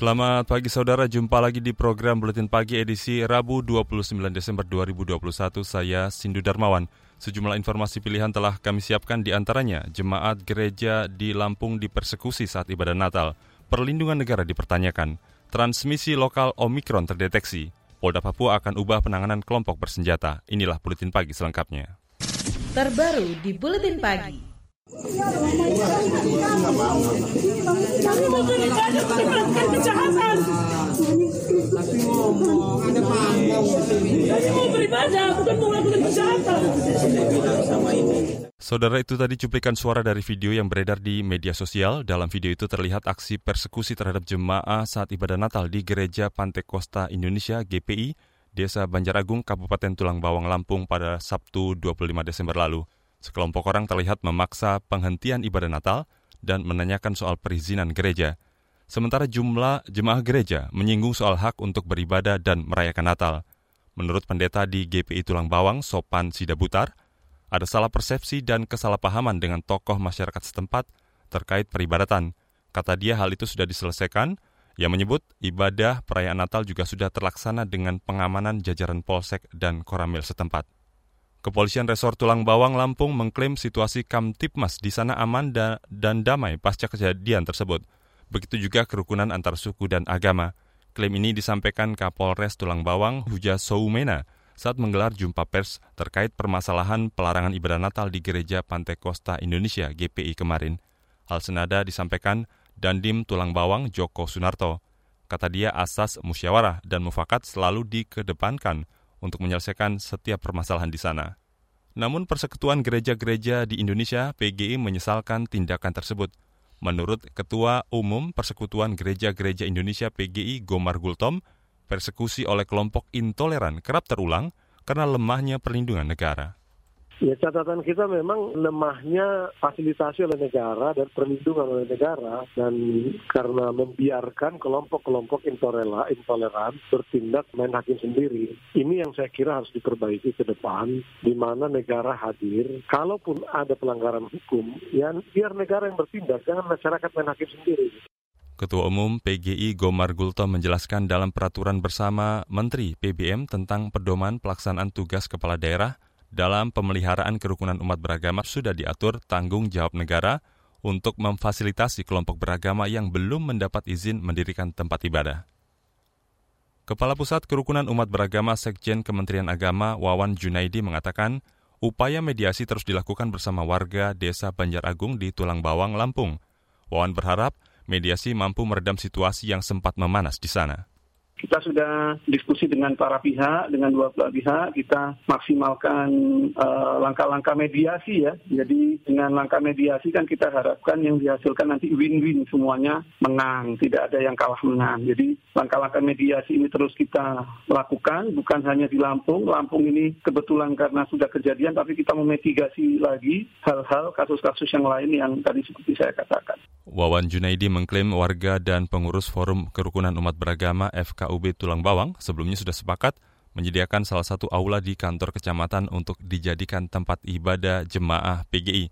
Selamat pagi saudara, jumpa lagi di program Buletin Pagi edisi Rabu 29 Desember 2021. Saya Sindu Darmawan. Sejumlah informasi pilihan telah kami siapkan di antaranya jemaat gereja di Lampung dipersekusi saat ibadah Natal, perlindungan negara dipertanyakan, transmisi lokal Omikron terdeteksi, Polda Papua akan ubah penanganan kelompok bersenjata. Inilah Buletin Pagi selengkapnya. Terbaru di Buletin Pagi. Saudara itu tadi cuplikan suara dari video yang beredar di media sosial. Dalam video itu terlihat aksi persekusi terhadap jemaah saat ibadah Natal di Gereja Pantai Costa Indonesia GPI, Desa Banjaragung, Kabupaten Tulang Bawang, Lampung pada Sabtu 25 Desember lalu. Sekelompok orang terlihat memaksa penghentian ibadah Natal dan menanyakan soal perizinan gereja. Sementara jumlah jemaah gereja menyinggung soal hak untuk beribadah dan merayakan Natal. Menurut pendeta di GPI Tulang Bawang, Sopan Sidabutar, ada salah persepsi dan kesalahpahaman dengan tokoh masyarakat setempat terkait peribadatan. Kata dia hal itu sudah diselesaikan. Ia menyebut ibadah perayaan Natal juga sudah terlaksana dengan pengamanan jajaran polsek dan koramil setempat. Kepolisian Resor Tulang Bawang Lampung mengklaim situasi Kamtipmas di sana aman da dan damai pasca kejadian tersebut. Begitu juga kerukunan antar suku dan agama. Klaim ini disampaikan Kapolres Tulang Bawang Huja Soumena saat menggelar jumpa pers terkait permasalahan pelarangan ibadah Natal di Gereja Pantai Costa Indonesia GPI kemarin. Hal senada disampaikan Dandim Tulang Bawang Joko Sunarto. Kata dia asas musyawarah dan mufakat selalu dikedepankan untuk menyelesaikan setiap permasalahan di sana. Namun Persekutuan Gereja-Gereja di Indonesia PGI menyesalkan tindakan tersebut. Menurut Ketua Umum Persekutuan Gereja-Gereja Indonesia PGI Gomar Gultom, persekusi oleh kelompok intoleran kerap terulang karena lemahnya perlindungan negara. Ya catatan kita memang lemahnya fasilitasi oleh negara dan perlindungan oleh negara dan karena membiarkan kelompok-kelompok intoleran, intoleran bertindak main hakim sendiri. Ini yang saya kira harus diperbaiki ke depan di mana negara hadir. Kalaupun ada pelanggaran hukum, ya biar negara yang bertindak, jangan masyarakat main hakim sendiri. Ketua Umum PGI Gomar Gulto menjelaskan dalam peraturan bersama Menteri PBM tentang pedoman pelaksanaan tugas kepala daerah dalam pemeliharaan kerukunan umat beragama sudah diatur tanggung jawab negara untuk memfasilitasi kelompok beragama yang belum mendapat izin mendirikan tempat ibadah. Kepala Pusat Kerukunan Umat Beragama Sekjen Kementerian Agama Wawan Junaidi mengatakan, upaya mediasi terus dilakukan bersama warga Desa Banjar Agung di Tulang Bawang, Lampung. Wawan berharap mediasi mampu meredam situasi yang sempat memanas di sana kita sudah diskusi dengan para pihak, dengan dua belah pihak, kita maksimalkan eh, langkah-langkah uh, mediasi ya. Jadi dengan langkah mediasi kan kita harapkan yang dihasilkan nanti win-win semuanya menang, tidak ada yang kalah menang. Jadi langkah-langkah mediasi ini terus kita lakukan, bukan hanya di Lampung. Lampung ini kebetulan karena sudah kejadian, tapi kita memitigasi lagi hal-hal kasus-kasus yang lain yang tadi seperti saya katakan. Wawan Junaidi mengklaim warga dan pengurus Forum Kerukunan Umat Beragama FKUB Tulang Bawang sebelumnya sudah sepakat menyediakan salah satu aula di kantor kecamatan untuk dijadikan tempat ibadah jemaah PGI.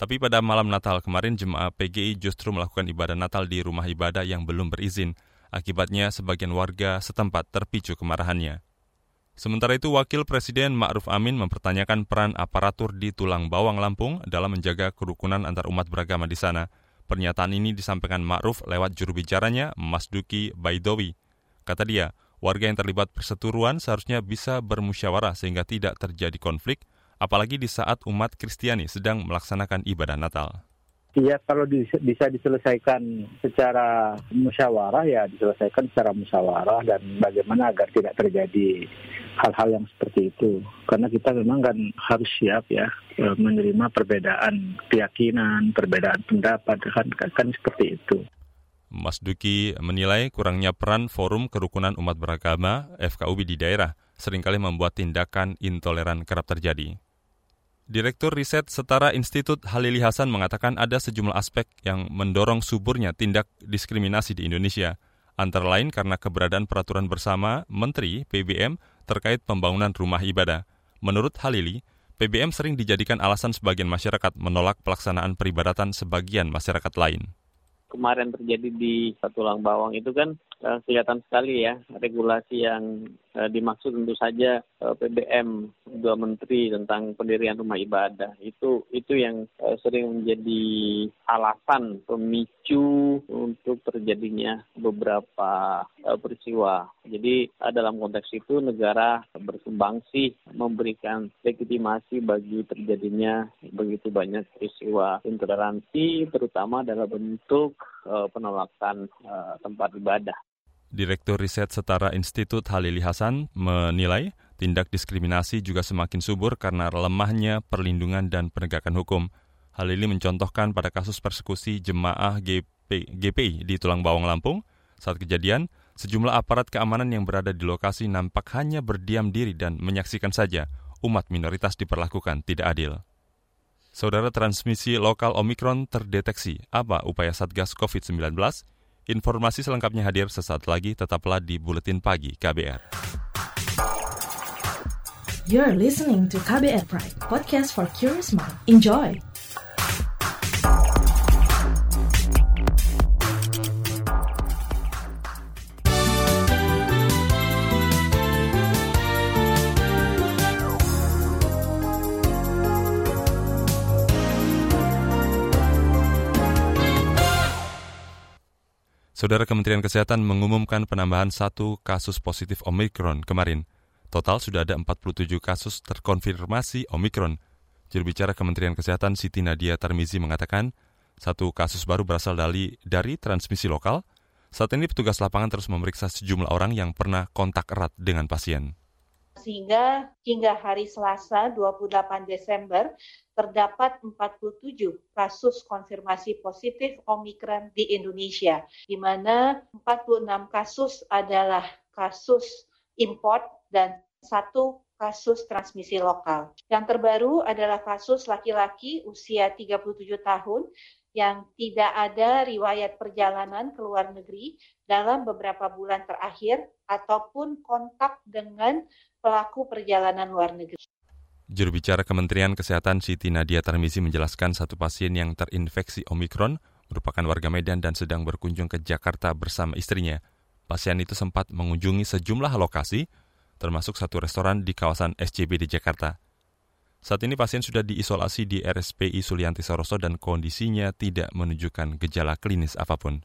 Tapi pada malam Natal kemarin jemaah PGI justru melakukan ibadah Natal di rumah ibadah yang belum berizin. Akibatnya sebagian warga setempat terpicu kemarahannya. Sementara itu, Wakil Presiden Ma'ruf Amin mempertanyakan peran aparatur di Tulang Bawang Lampung dalam menjaga kerukunan antar umat beragama di sana. Pernyataan ini disampaikan Ma'ruf lewat juru bicaranya, Mas Duki Baidowi. Kata dia, warga yang terlibat perseturuan seharusnya bisa bermusyawarah sehingga tidak terjadi konflik, apalagi di saat umat Kristiani sedang melaksanakan ibadah Natal. Ya kalau bisa diselesaikan secara musyawarah ya diselesaikan secara musyawarah dan bagaimana agar tidak terjadi hal-hal yang seperti itu. Karena kita memang kan harus siap ya e, menerima perbedaan keyakinan, perbedaan pendapat kan kan, kan seperti itu. Mas Duki menilai kurangnya peran Forum Kerukunan Umat Beragama FKUB di daerah sering kali membuat tindakan intoleran kerap terjadi. Direktur Riset Setara Institut Halili Hasan mengatakan ada sejumlah aspek yang mendorong suburnya tindak diskriminasi di Indonesia, antara lain karena keberadaan peraturan bersama Menteri PBM terkait pembangunan rumah ibadah. Menurut Halili, PBM sering dijadikan alasan sebagian masyarakat menolak pelaksanaan peribadatan sebagian masyarakat lain kemarin terjadi di Tulang Bawang itu kan kelihatan sekali ya regulasi yang uh, dimaksud tentu saja uh, eh, PBM dua menteri tentang pendirian rumah ibadah itu itu yang uh, sering menjadi alasan pemicu untuk terjadinya beberapa uh, peristiwa. Jadi uh, dalam konteks itu negara bersumbangsi memberikan legitimasi bagi terjadinya begitu banyak peristiwa intoleransi terutama dalam bentuk penolakan tempat ibadah. Direktur Riset Setara Institut Halili Hasan menilai tindak diskriminasi juga semakin subur karena lemahnya perlindungan dan penegakan hukum. Halili mencontohkan pada kasus persekusi jemaah GP, GPI di Tulang Bawang Lampung. Saat kejadian, sejumlah aparat keamanan yang berada di lokasi nampak hanya berdiam diri dan menyaksikan saja umat minoritas diperlakukan tidak adil. Saudara transmisi lokal Omikron terdeteksi. Apa upaya Satgas COVID-19? Informasi selengkapnya hadir sesaat lagi, tetaplah di Buletin Pagi KBR. You're listening to KBR Pride, podcast for curious mind. Enjoy! Saudara Kementerian Kesehatan mengumumkan penambahan satu kasus positif Omikron kemarin. Total sudah ada 47 kasus terkonfirmasi Omikron. Juru bicara Kementerian Kesehatan Siti Nadia Tarmizi mengatakan, satu kasus baru berasal dari, dari transmisi lokal. Saat ini petugas lapangan terus memeriksa sejumlah orang yang pernah kontak erat dengan pasien sehingga hingga hari Selasa 28 Desember terdapat 47 kasus konfirmasi positif Omikron di Indonesia, di mana 46 kasus adalah kasus import dan satu kasus transmisi lokal. Yang terbaru adalah kasus laki-laki usia 37 tahun yang tidak ada riwayat perjalanan ke luar negeri dalam beberapa bulan terakhir ataupun kontak dengan pelaku perjalanan luar negeri. Juru bicara Kementerian Kesehatan Siti Nadia Tarmizi menjelaskan satu pasien yang terinfeksi Omikron merupakan warga Medan dan sedang berkunjung ke Jakarta bersama istrinya. Pasien itu sempat mengunjungi sejumlah lokasi, termasuk satu restoran di kawasan SCB di Jakarta. Saat ini pasien sudah diisolasi di RSPI Sulianti Saroso dan kondisinya tidak menunjukkan gejala klinis apa pun.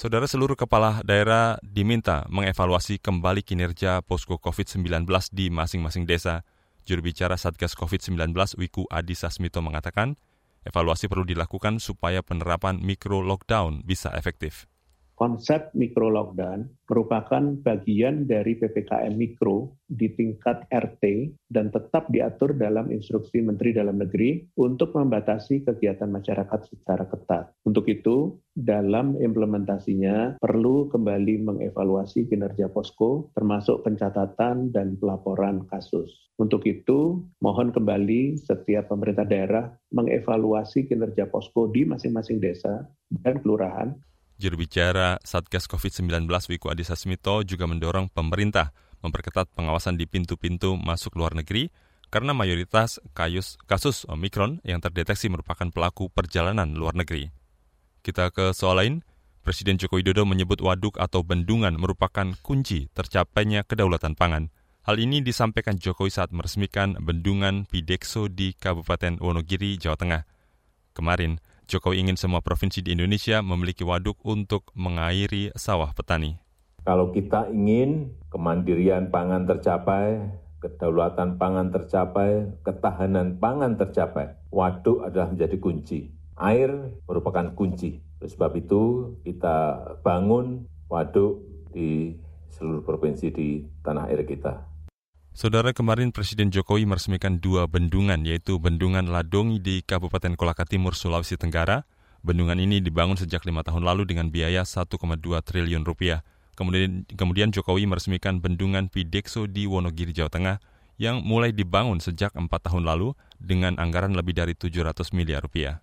Saudara seluruh kepala daerah diminta mengevaluasi kembali kinerja posko COVID-19 di masing-masing desa. Juru bicara Satgas COVID-19 Wiku Adi Sasmito mengatakan, evaluasi perlu dilakukan supaya penerapan mikro lockdown bisa efektif konsep mikro lockdown merupakan bagian dari PPKM mikro di tingkat RT dan tetap diatur dalam instruksi Menteri Dalam Negeri untuk membatasi kegiatan masyarakat secara ketat. Untuk itu, dalam implementasinya perlu kembali mengevaluasi kinerja posko termasuk pencatatan dan pelaporan kasus. Untuk itu, mohon kembali setiap pemerintah daerah mengevaluasi kinerja posko di masing-masing desa dan kelurahan Juru bicara Satgas COVID-19 Wiku Adhisa Smito juga mendorong pemerintah memperketat pengawasan di pintu-pintu masuk luar negeri karena mayoritas kasus, kasus Omikron yang terdeteksi merupakan pelaku perjalanan luar negeri. Kita ke soal lain, Presiden Joko Widodo menyebut waduk atau bendungan merupakan kunci tercapainya kedaulatan pangan. Hal ini disampaikan Jokowi saat meresmikan bendungan Pidekso di Kabupaten Wonogiri, Jawa Tengah. Kemarin, Jokowi ingin semua provinsi di Indonesia memiliki waduk untuk mengairi sawah petani. Kalau kita ingin kemandirian pangan tercapai, kedaulatan pangan tercapai, ketahanan pangan tercapai, waduk adalah menjadi kunci. Air merupakan kunci. Oleh sebab itu, kita bangun waduk di seluruh provinsi di tanah air kita. Saudara kemarin Presiden Jokowi meresmikan dua bendungan, yaitu Bendungan Ladongi di Kabupaten Kolaka Timur, Sulawesi Tenggara, Bendungan ini dibangun sejak lima tahun lalu dengan biaya 1,2 triliun rupiah. Kemudian, kemudian Jokowi meresmikan bendungan Pidekso di Wonogiri, Jawa Tengah yang mulai dibangun sejak empat tahun lalu dengan anggaran lebih dari 700 miliar rupiah.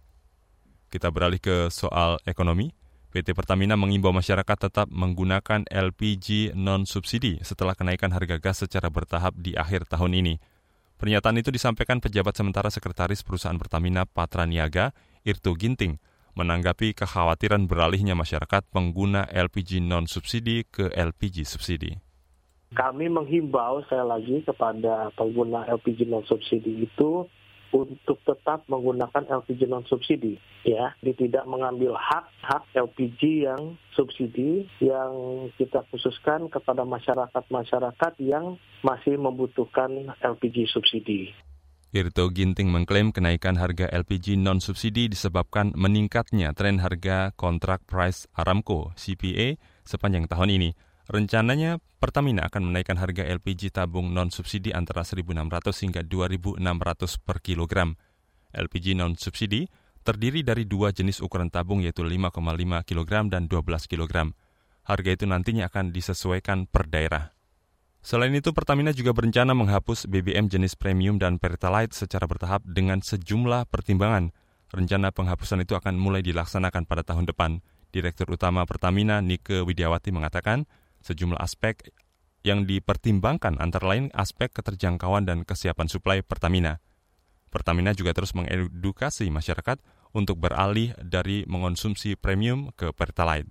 Kita beralih ke soal ekonomi. PT Pertamina mengimbau masyarakat tetap menggunakan LPG non-subsidi setelah kenaikan harga gas secara bertahap di akhir tahun ini. Pernyataan itu disampaikan pejabat sementara Sekretaris Perusahaan Pertamina Patra Niaga, Irto Ginting, menanggapi kekhawatiran beralihnya masyarakat pengguna LPG non-subsidi ke LPG subsidi. Kami menghimbau saya lagi kepada pengguna LPG non-subsidi itu untuk tetap menggunakan LPG non subsidi ya tidak mengambil hak hak LPG yang subsidi yang kita khususkan kepada masyarakat-masyarakat yang masih membutuhkan LPG subsidi. Irto Ginting mengklaim kenaikan harga LPG non-subsidi disebabkan meningkatnya tren harga kontrak price Aramco CPA sepanjang tahun ini. Rencananya Pertamina akan menaikkan harga LPG tabung non-subsidi antara 1.600 hingga 2.600 per kilogram. LPG non-subsidi terdiri dari dua jenis ukuran tabung yaitu 5,5 kg dan 12 kg. Harga itu nantinya akan disesuaikan per daerah. Selain itu, Pertamina juga berencana menghapus BBM jenis premium dan Pertalite secara bertahap dengan sejumlah pertimbangan. Rencana penghapusan itu akan mulai dilaksanakan pada tahun depan. Direktur Utama Pertamina, Nike Widiawati, mengatakan sejumlah aspek yang dipertimbangkan antara lain aspek keterjangkauan dan kesiapan suplai Pertamina. Pertamina juga terus mengedukasi masyarakat untuk beralih dari mengonsumsi premium ke Pertalite.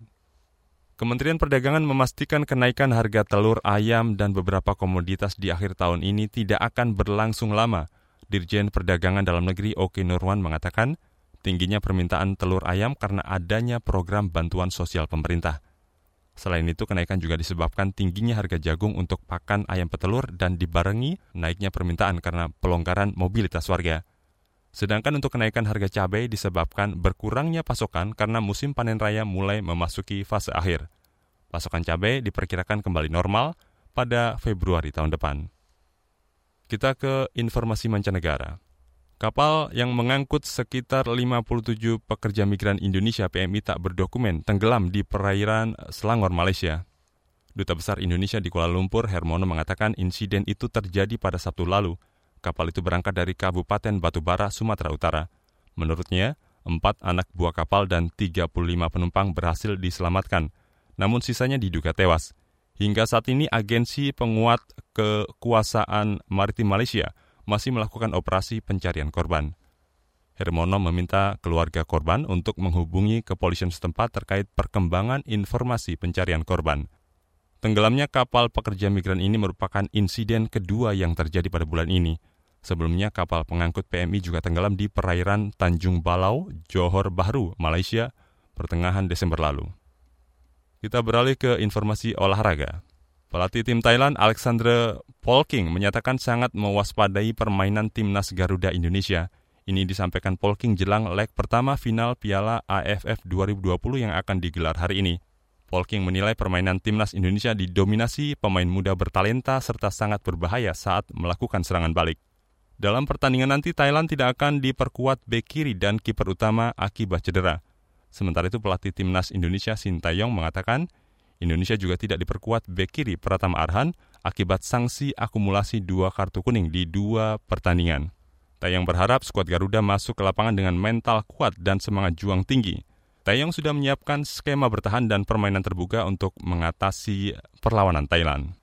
Kementerian Perdagangan memastikan kenaikan harga telur, ayam, dan beberapa komoditas di akhir tahun ini tidak akan berlangsung lama. Dirjen Perdagangan Dalam Negeri Oke Nurwan mengatakan, tingginya permintaan telur ayam karena adanya program bantuan sosial pemerintah. Selain itu, kenaikan juga disebabkan tingginya harga jagung untuk pakan ayam petelur dan dibarengi naiknya permintaan karena pelonggaran mobilitas warga. Sedangkan untuk kenaikan harga cabai disebabkan berkurangnya pasokan karena musim panen raya mulai memasuki fase akhir. Pasokan cabai diperkirakan kembali normal pada Februari tahun depan. Kita ke informasi mancanegara. Kapal yang mengangkut sekitar 57 pekerja migran Indonesia PMI tak berdokumen tenggelam di perairan Selangor, Malaysia. Duta Besar Indonesia di Kuala Lumpur, Hermono, mengatakan insiden itu terjadi pada Sabtu lalu – Kapal itu berangkat dari Kabupaten Batubara, Sumatera Utara. Menurutnya, empat anak buah kapal dan 35 penumpang berhasil diselamatkan, namun sisanya diduga tewas. Hingga saat ini agensi penguat kekuasaan maritim Malaysia masih melakukan operasi pencarian korban. Hermono meminta keluarga korban untuk menghubungi kepolisian setempat terkait perkembangan informasi pencarian korban. Tenggelamnya kapal pekerja migran ini merupakan insiden kedua yang terjadi pada bulan ini. Sebelumnya kapal pengangkut PMI juga tenggelam di perairan Tanjung Balau, Johor Bahru, Malaysia, pertengahan Desember lalu. Kita beralih ke informasi olahraga. Pelatih tim Thailand Alexander Polking menyatakan sangat mewaspadai permainan timnas Garuda Indonesia. Ini disampaikan Polking jelang leg pertama final Piala AFF 2020 yang akan digelar hari ini. Polking menilai permainan timnas Indonesia didominasi pemain muda bertalenta serta sangat berbahaya saat melakukan serangan balik. Dalam pertandingan nanti Thailand tidak akan diperkuat bek kiri dan kiper utama akibat cedera. Sementara itu pelatih timnas Indonesia Sintayong mengatakan Indonesia juga tidak diperkuat bek kiri Pratama Arhan akibat sanksi akumulasi dua kartu kuning di dua pertandingan. Taeyong berharap skuad Garuda masuk ke lapangan dengan mental kuat dan semangat juang tinggi. Taeyong sudah menyiapkan skema bertahan dan permainan terbuka untuk mengatasi perlawanan Thailand.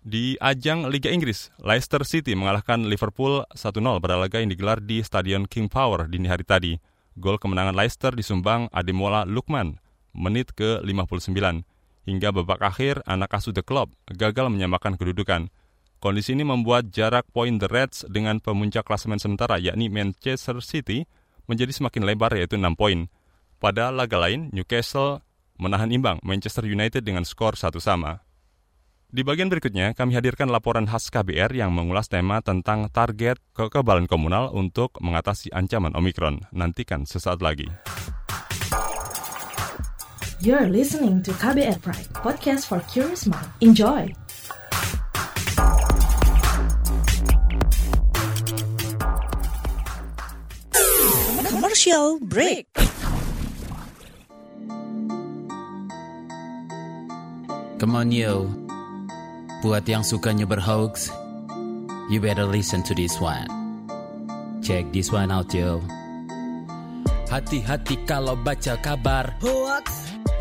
Di ajang Liga Inggris, Leicester City mengalahkan Liverpool 1-0 pada laga yang digelar di Stadion King Power dini hari tadi. Gol kemenangan Leicester disumbang Ademola Lukman menit ke-59. Hingga babak akhir, anak asuh The Club gagal menyamakan kedudukan. Kondisi ini membuat jarak poin The Reds dengan pemuncak klasemen sementara yakni Manchester City menjadi semakin lebar yaitu 6 poin. Pada laga lain, Newcastle menahan imbang Manchester United dengan skor satu sama. Di bagian berikutnya, kami hadirkan laporan khas KBR yang mengulas tema tentang target kekebalan komunal untuk mengatasi ancaman Omikron. Nantikan sesaat lagi. You're listening to KBR Pride, podcast for curious mind. Enjoy! Commercial break. Come on yo. Buat yang sukanya berhoax, you better listen to this one. Check this one out yo. Hati-hati kalau baca kabar hoax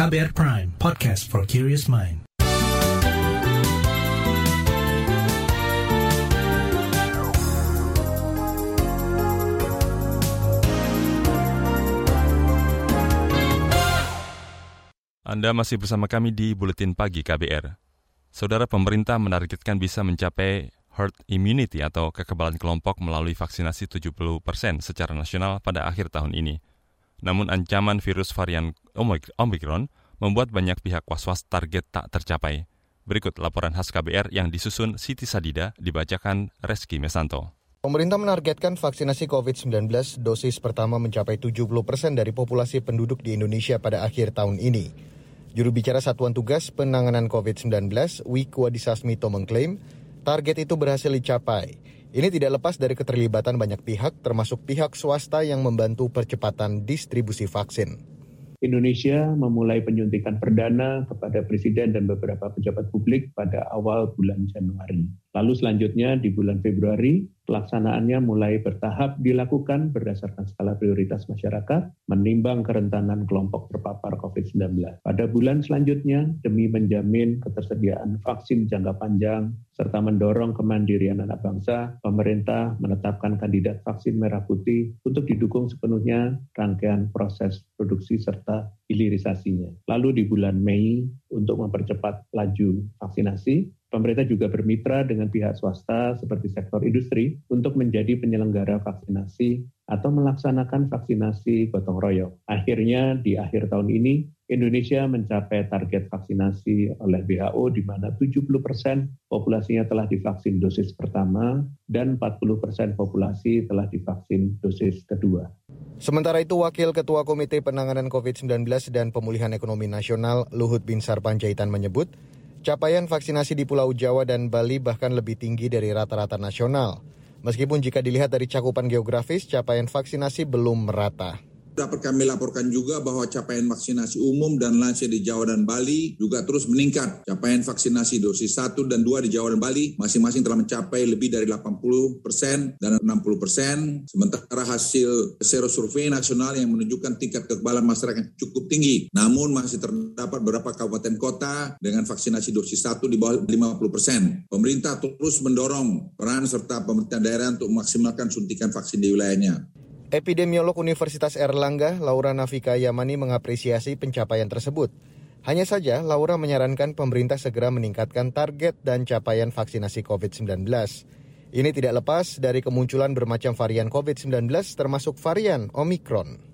KBR Prime, podcast for curious mind. Anda masih bersama kami di Buletin Pagi KBR. Saudara pemerintah menargetkan bisa mencapai herd immunity atau kekebalan kelompok melalui vaksinasi 70% secara nasional pada akhir tahun ini. Namun ancaman virus varian Omicron membuat banyak pihak was-was target tak tercapai. Berikut laporan khas KBR yang disusun Siti Sadida dibacakan Reski Mesanto. Pemerintah menargetkan vaksinasi COVID-19 dosis pertama mencapai 70 persen dari populasi penduduk di Indonesia pada akhir tahun ini. Juru bicara Satuan Tugas Penanganan COVID-19, Wiku Adhisa mengklaim target itu berhasil dicapai. Ini tidak lepas dari keterlibatan banyak pihak, termasuk pihak swasta yang membantu percepatan distribusi vaksin. Indonesia memulai penyuntikan perdana kepada presiden dan beberapa pejabat publik pada awal bulan Januari. Lalu selanjutnya di bulan Februari, pelaksanaannya mulai bertahap dilakukan berdasarkan skala prioritas masyarakat, menimbang kerentanan kelompok terpapar COVID-19. Pada bulan selanjutnya, demi menjamin ketersediaan vaksin jangka panjang, serta mendorong kemandirian anak bangsa, pemerintah menetapkan kandidat vaksin merah putih untuk didukung sepenuhnya rangkaian proses produksi serta hilirisasinya. Lalu di bulan Mei, untuk mempercepat laju vaksinasi, pemerintah juga bermitra dengan pihak swasta seperti sektor industri untuk menjadi penyelenggara vaksinasi atau melaksanakan vaksinasi gotong royong. Akhirnya di akhir tahun ini Indonesia mencapai target vaksinasi oleh WHO di mana 70 persen populasinya telah divaksin dosis pertama dan 40 persen populasi telah divaksin dosis kedua. Sementara itu, Wakil Ketua Komite Penanganan COVID-19 dan Pemulihan Ekonomi Nasional Luhut Binsar Panjaitan menyebut, capaian vaksinasi di Pulau Jawa dan Bali bahkan lebih tinggi dari rata-rata nasional. Meskipun jika dilihat dari cakupan geografis, capaian vaksinasi belum merata. Dapat kami laporkan juga bahwa capaian vaksinasi umum dan lansia di Jawa dan Bali juga terus meningkat. Capaian vaksinasi dosis 1 dan 2 di Jawa dan Bali masing-masing telah mencapai lebih dari 80 persen dan 60 persen. Sementara hasil sero survei nasional yang menunjukkan tingkat kekebalan masyarakat cukup tinggi. Namun masih terdapat beberapa kabupaten kota dengan vaksinasi dosis 1 di bawah 50 persen. Pemerintah terus mendorong peran serta pemerintah daerah untuk memaksimalkan suntikan vaksin di wilayahnya. Epidemiolog Universitas Erlangga, Laura Nafika Yamani mengapresiasi pencapaian tersebut. Hanya saja, Laura menyarankan pemerintah segera meningkatkan target dan capaian vaksinasi COVID-19. Ini tidak lepas dari kemunculan bermacam varian COVID-19 termasuk varian Omicron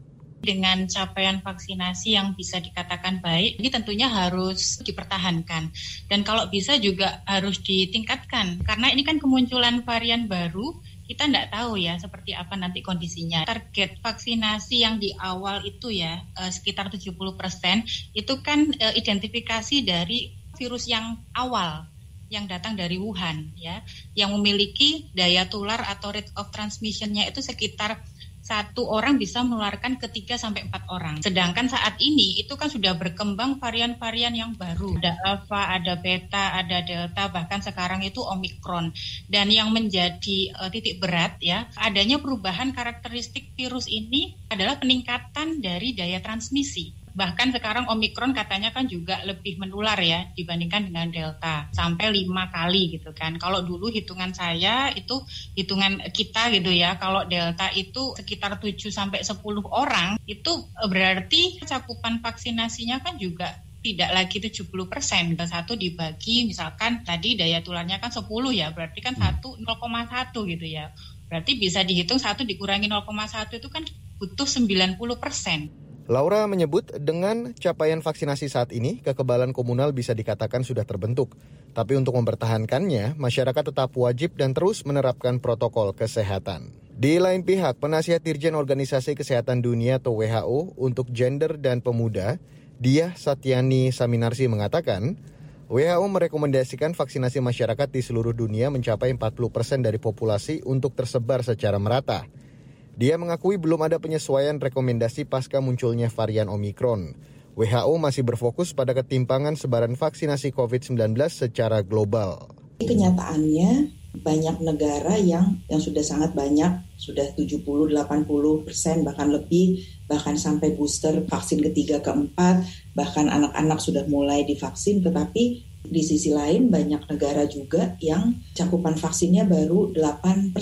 dengan capaian vaksinasi yang bisa dikatakan baik, ini tentunya harus dipertahankan. Dan kalau bisa juga harus ditingkatkan, karena ini kan kemunculan varian baru kita tidak tahu ya seperti apa nanti kondisinya. Target vaksinasi yang di awal itu ya eh, sekitar 70 persen itu kan eh, identifikasi dari virus yang awal yang datang dari Wuhan ya, yang memiliki daya tular atau rate of transmissionnya itu sekitar satu orang bisa menularkan ke 3 sampai 4 orang. Sedangkan saat ini itu kan sudah berkembang varian-varian yang baru. Ada alpha, ada beta, ada delta, bahkan sekarang itu omikron. Dan yang menjadi uh, titik berat ya, adanya perubahan karakteristik virus ini adalah peningkatan dari daya transmisi. Bahkan sekarang Omikron katanya kan juga lebih menular ya dibandingkan dengan Delta. Sampai lima kali gitu kan. Kalau dulu hitungan saya itu hitungan kita gitu ya. Kalau Delta itu sekitar 7 sampai 10 orang itu berarti cakupan vaksinasinya kan juga tidak lagi 70 persen. Satu dibagi misalkan tadi daya tularnya kan 10 ya. Berarti kan satu 0,1 gitu ya. Berarti bisa dihitung satu dikurangi 0,1 itu kan butuh 90 persen. Laura menyebut dengan capaian vaksinasi saat ini, kekebalan komunal bisa dikatakan sudah terbentuk. Tapi untuk mempertahankannya, masyarakat tetap wajib dan terus menerapkan protokol kesehatan. Di lain pihak, penasihat Dirjen Organisasi Kesehatan Dunia atau WHO untuk gender dan pemuda, Dia Satyani Saminarsi mengatakan, WHO merekomendasikan vaksinasi masyarakat di seluruh dunia mencapai 40% persen dari populasi untuk tersebar secara merata. Dia mengakui belum ada penyesuaian rekomendasi pasca munculnya varian Omikron. WHO masih berfokus pada ketimpangan sebaran vaksinasi COVID-19 secara global. Kenyataannya banyak negara yang yang sudah sangat banyak, sudah 70-80 persen bahkan lebih, bahkan sampai booster vaksin ketiga keempat, bahkan anak-anak sudah mulai divaksin, tetapi di sisi lain banyak negara juga yang cakupan vaksinnya baru 8%,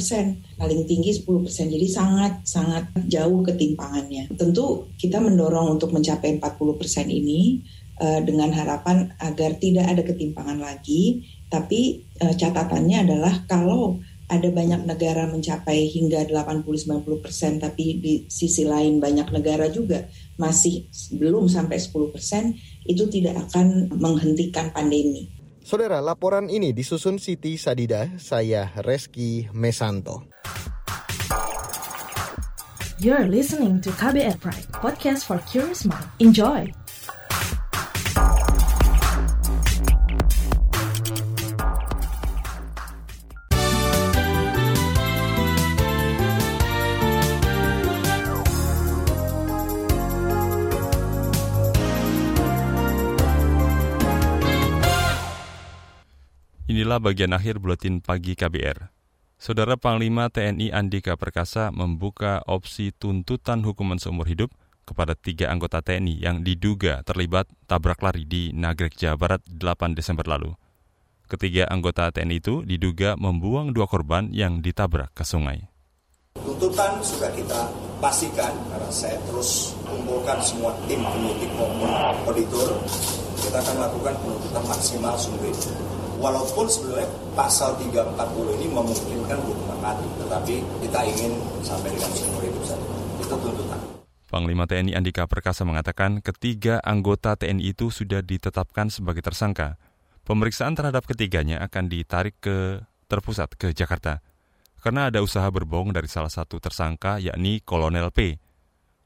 paling tinggi 10%. Jadi sangat sangat jauh ketimpangannya. Tentu kita mendorong untuk mencapai 40% ini uh, dengan harapan agar tidak ada ketimpangan lagi, tapi uh, catatannya adalah kalau ada banyak negara mencapai hingga 80-90 persen, tapi di sisi lain banyak negara juga masih belum sampai 10 persen, itu tidak akan menghentikan pandemi. Saudara, laporan ini disusun Siti Sadida, saya Reski Mesanto. You're listening to KBR Pride, podcast for curious mind. Enjoy! Inilah bagian akhir buletin pagi KBR. Saudara Panglima TNI Andika Perkasa membuka opsi tuntutan hukuman seumur hidup kepada tiga anggota TNI yang diduga terlibat tabrak lari di Nagrek, Jawa Barat 8 Desember lalu. Ketiga anggota TNI itu diduga membuang dua korban yang ditabrak ke sungai. Tuntutan sudah kita pastikan karena saya terus kumpulkan semua tim penyidik maupun auditor. Kita akan lakukan penuntutan maksimal sumber walaupun sebenarnya pasal 340 ini memungkinkan hukuman mati, tetapi kita ingin sampai dengan seumur hidup saja. Itu tuntutan. Panglima TNI Andika Perkasa mengatakan ketiga anggota TNI itu sudah ditetapkan sebagai tersangka. Pemeriksaan terhadap ketiganya akan ditarik ke terpusat ke Jakarta. Karena ada usaha berbohong dari salah satu tersangka yakni Kolonel P.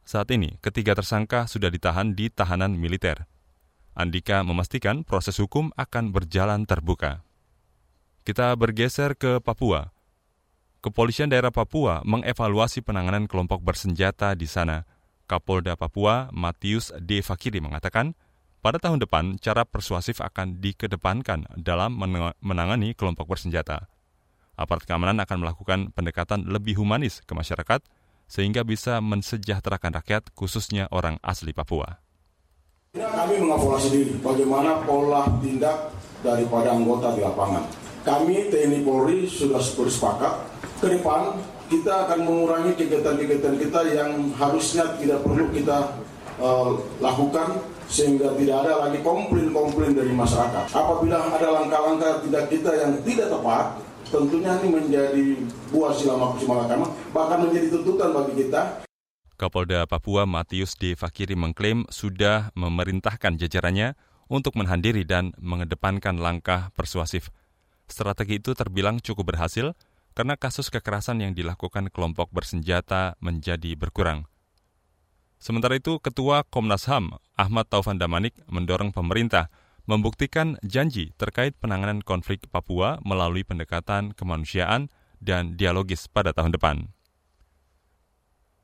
Saat ini, ketiga tersangka sudah ditahan di tahanan militer. Andika memastikan proses hukum akan berjalan terbuka. Kita bergeser ke Papua. Kepolisian daerah Papua mengevaluasi penanganan kelompok bersenjata di sana. Kapolda Papua, Matius D. Fakiri mengatakan, pada tahun depan cara persuasif akan dikedepankan dalam menangani kelompok bersenjata. Aparat keamanan akan melakukan pendekatan lebih humanis ke masyarakat sehingga bisa mensejahterakan rakyat khususnya orang asli Papua. Kami mengevaluasi diri bagaimana pola tindak daripada anggota di lapangan. Kami TNI Polri sudah bersepakat ke depan kita akan mengurangi kegiatan-kegiatan kita yang harusnya tidak perlu kita uh, lakukan sehingga tidak ada lagi komplain-komplain dari masyarakat. Apabila ada langkah-langkah tidak kita yang tidak tepat, tentunya ini menjadi buah sila maksimal bahkan menjadi tuntutan bagi kita Kapolda Papua Matius D. Fakiri mengklaim sudah memerintahkan jajarannya untuk menhandiri dan mengedepankan langkah persuasif. Strategi itu terbilang cukup berhasil karena kasus kekerasan yang dilakukan kelompok bersenjata menjadi berkurang. Sementara itu, Ketua Komnas HAM Ahmad Taufan Damanik mendorong pemerintah membuktikan janji terkait penanganan konflik Papua melalui pendekatan kemanusiaan dan dialogis pada tahun depan.